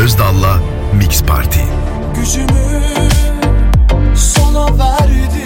Özdal'la Mix Party. Gücümü sona verdim.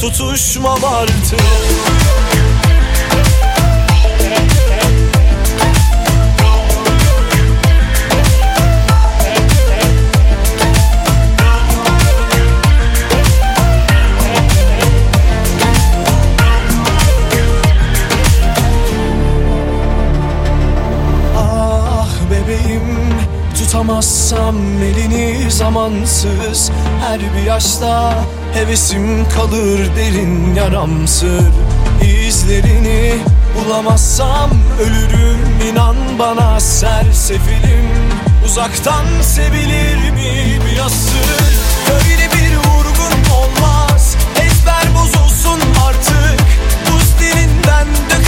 tutuşmam artık. Ah tutamazsam elini zamansız. Her bir yaşta hevesim kalır derin yaramsır. İzlerini bulamazsam ölürüm inan bana sersefilim. Uzaktan sevilir mi bir yasır Böyle bir vurgun olmaz ezber bozulsun artık. Buz dilinden dök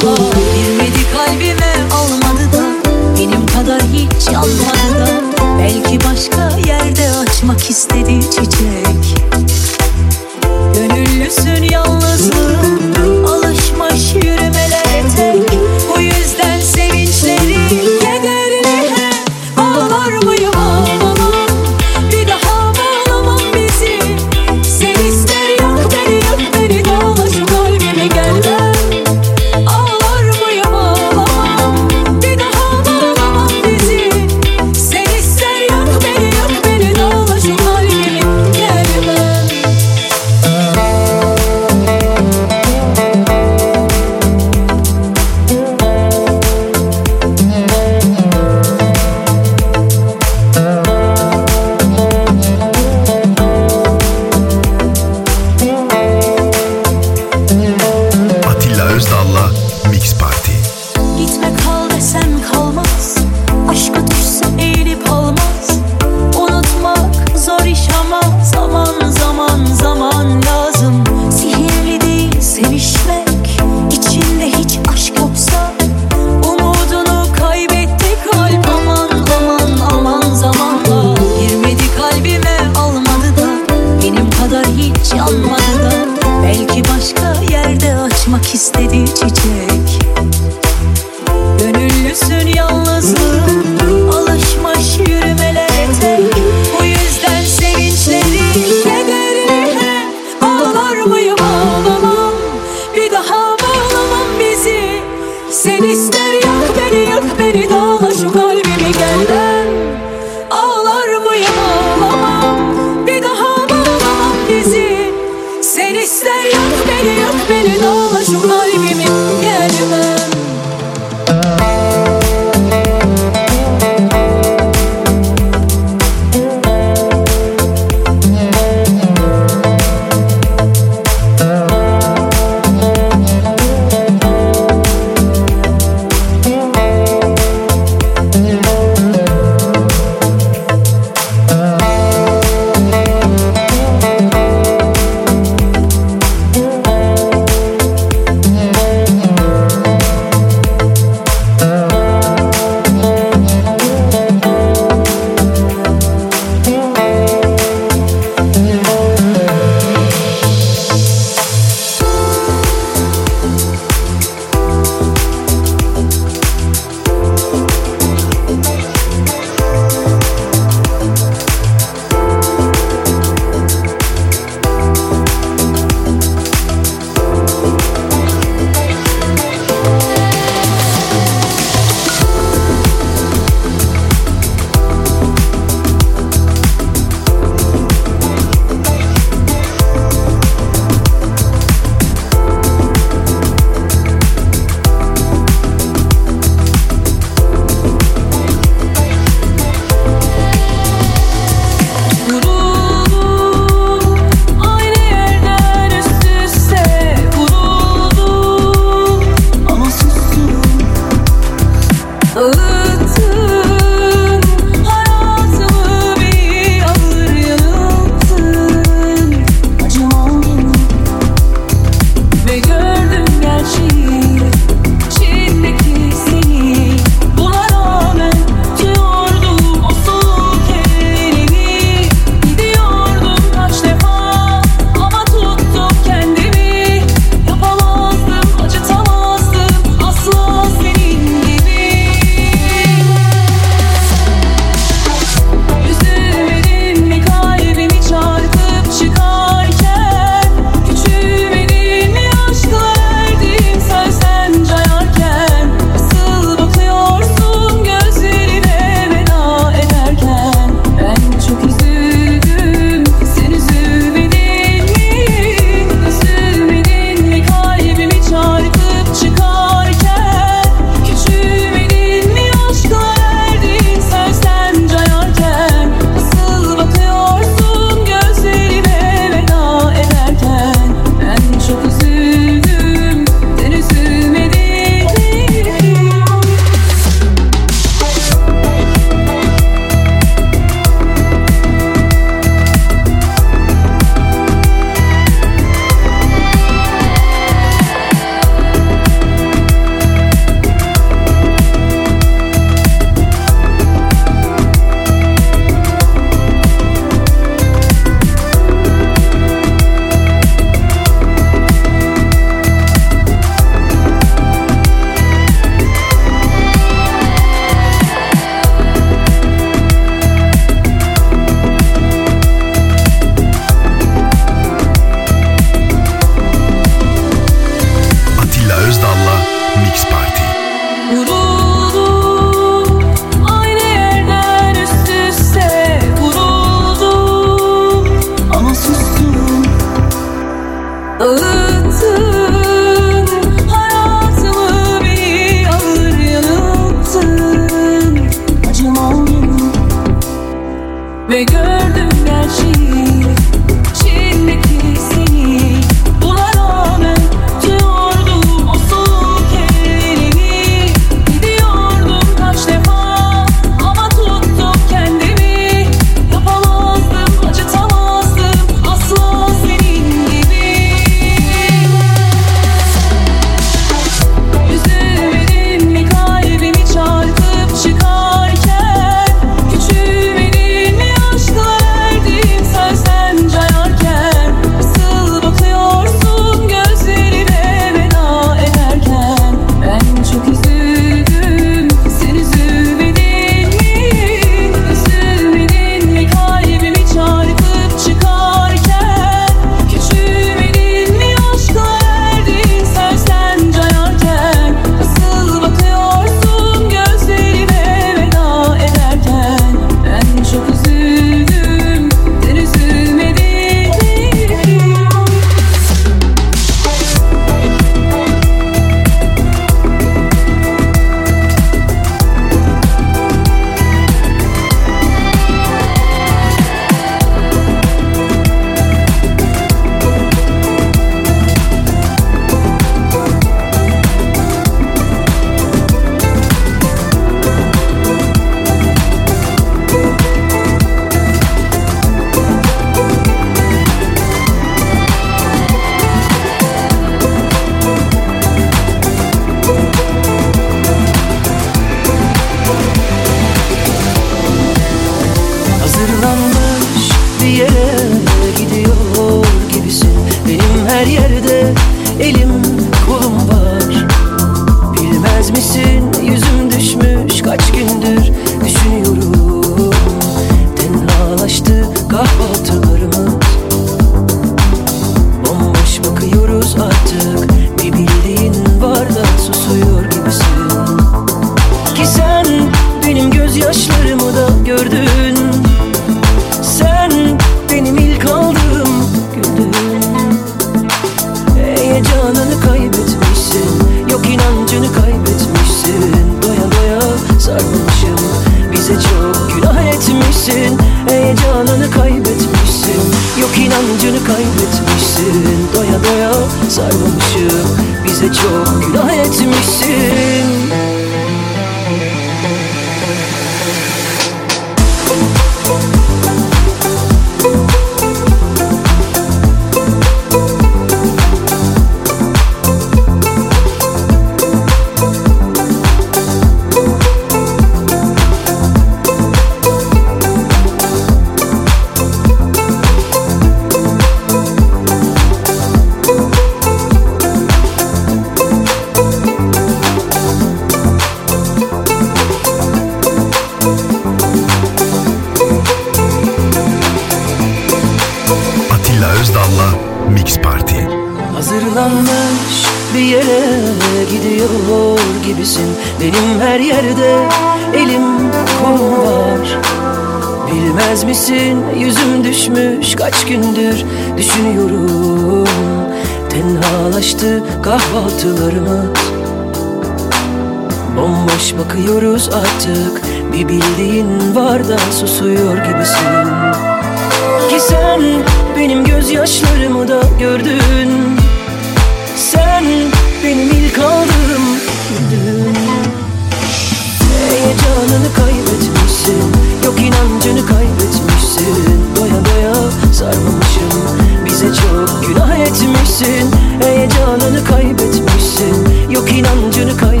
etmişsin. Heyecanını kaybetmişsin. Yok inancını kaybetmişsin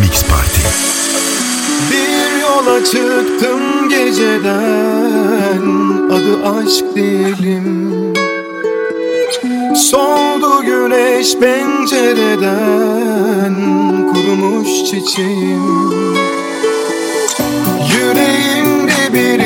Mix Party. Bir yola çıktım geceden adı aşk diyelim. Soldu güneş pencereden kurumuş çiçeğim. Yüreğimde bir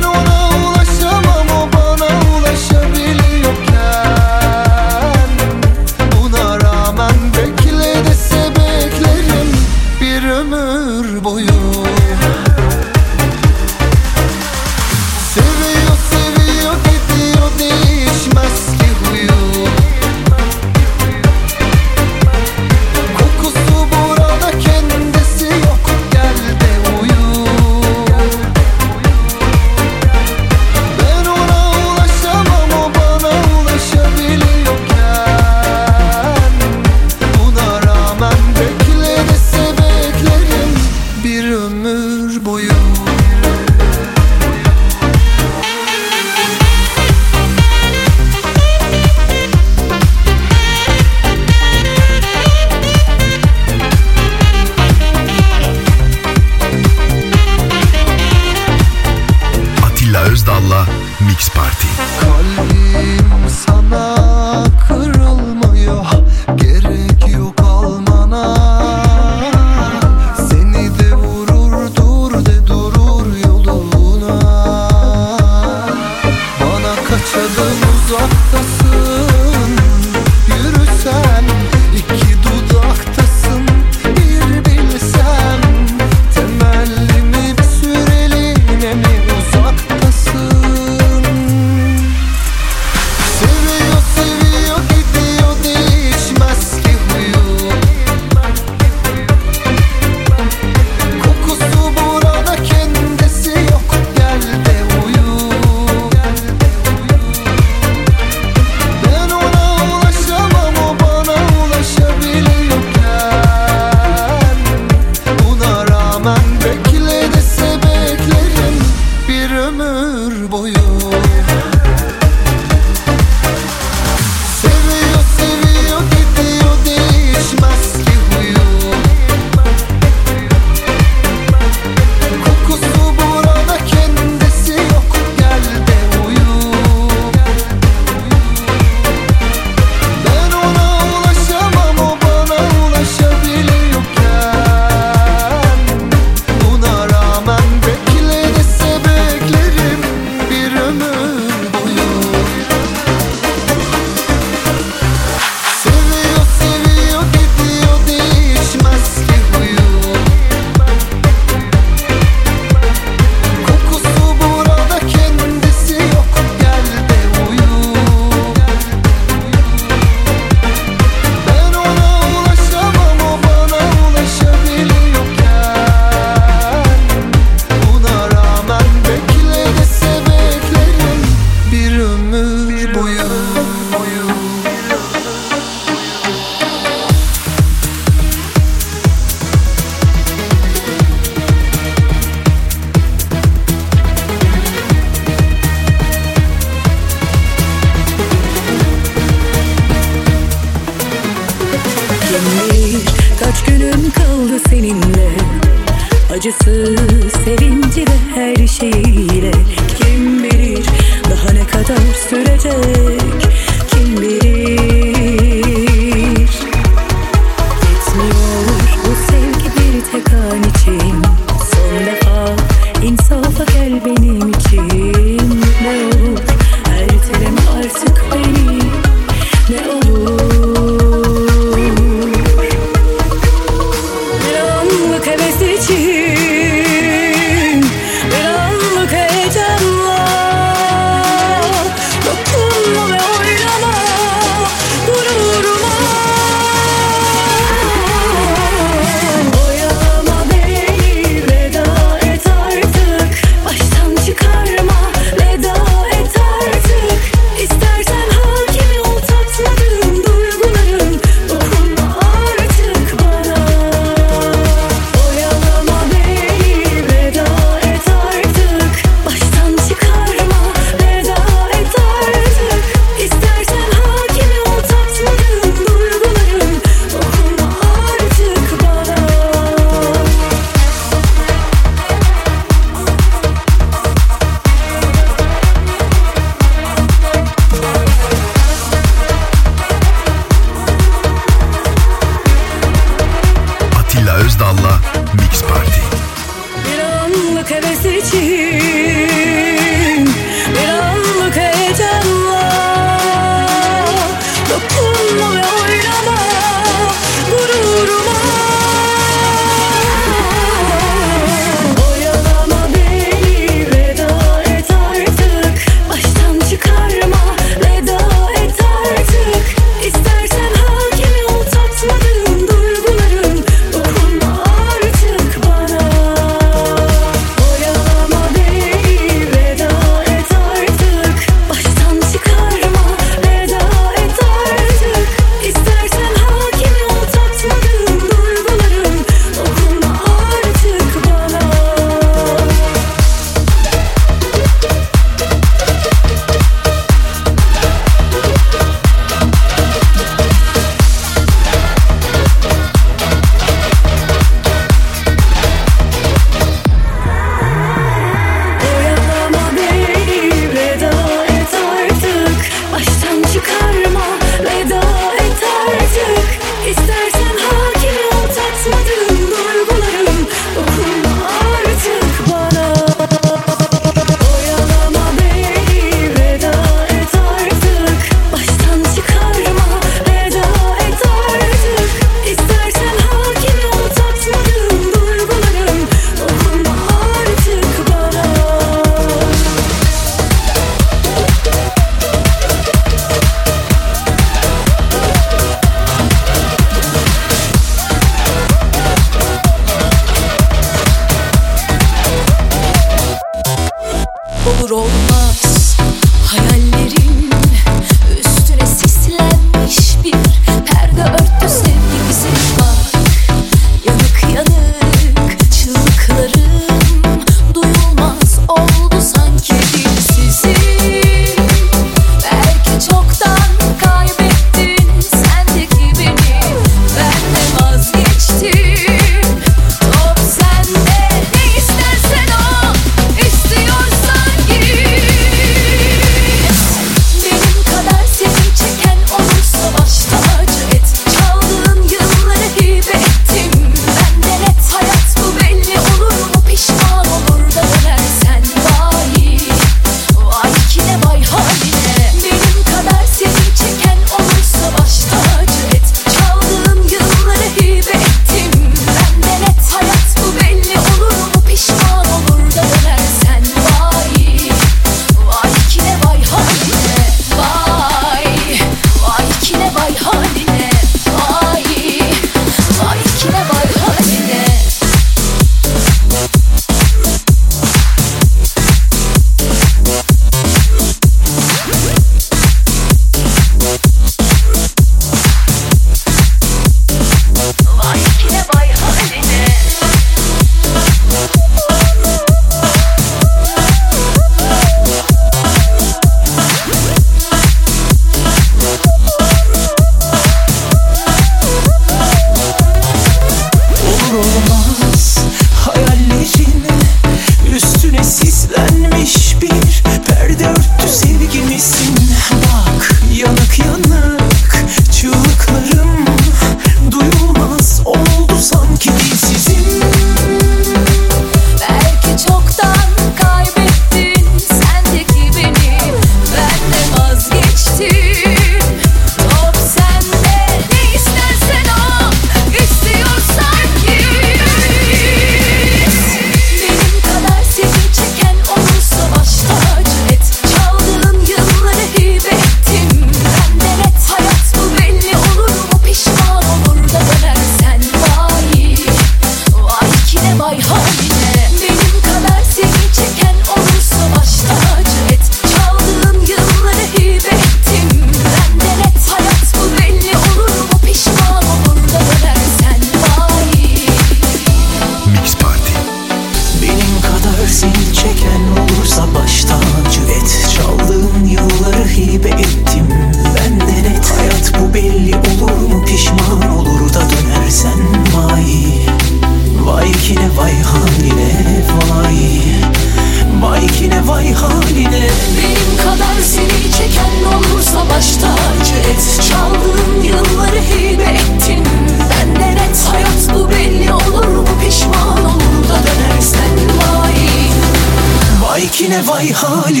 high, high.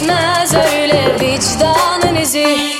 Geçmez öyle vicdanın izi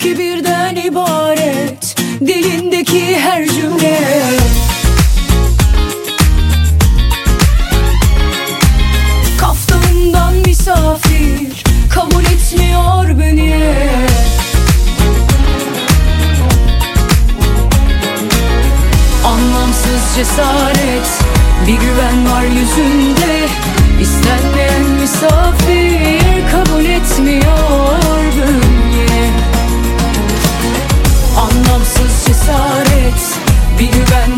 ki birden ibaret Dilindeki her cümle. Kaftanından misafir Kabul etmiyor beni. Anlamsız cesaret Bir güven var yüzünde. İstenmeyen misafir kabul etmiyor beni. Sonsuz cesaret bir güven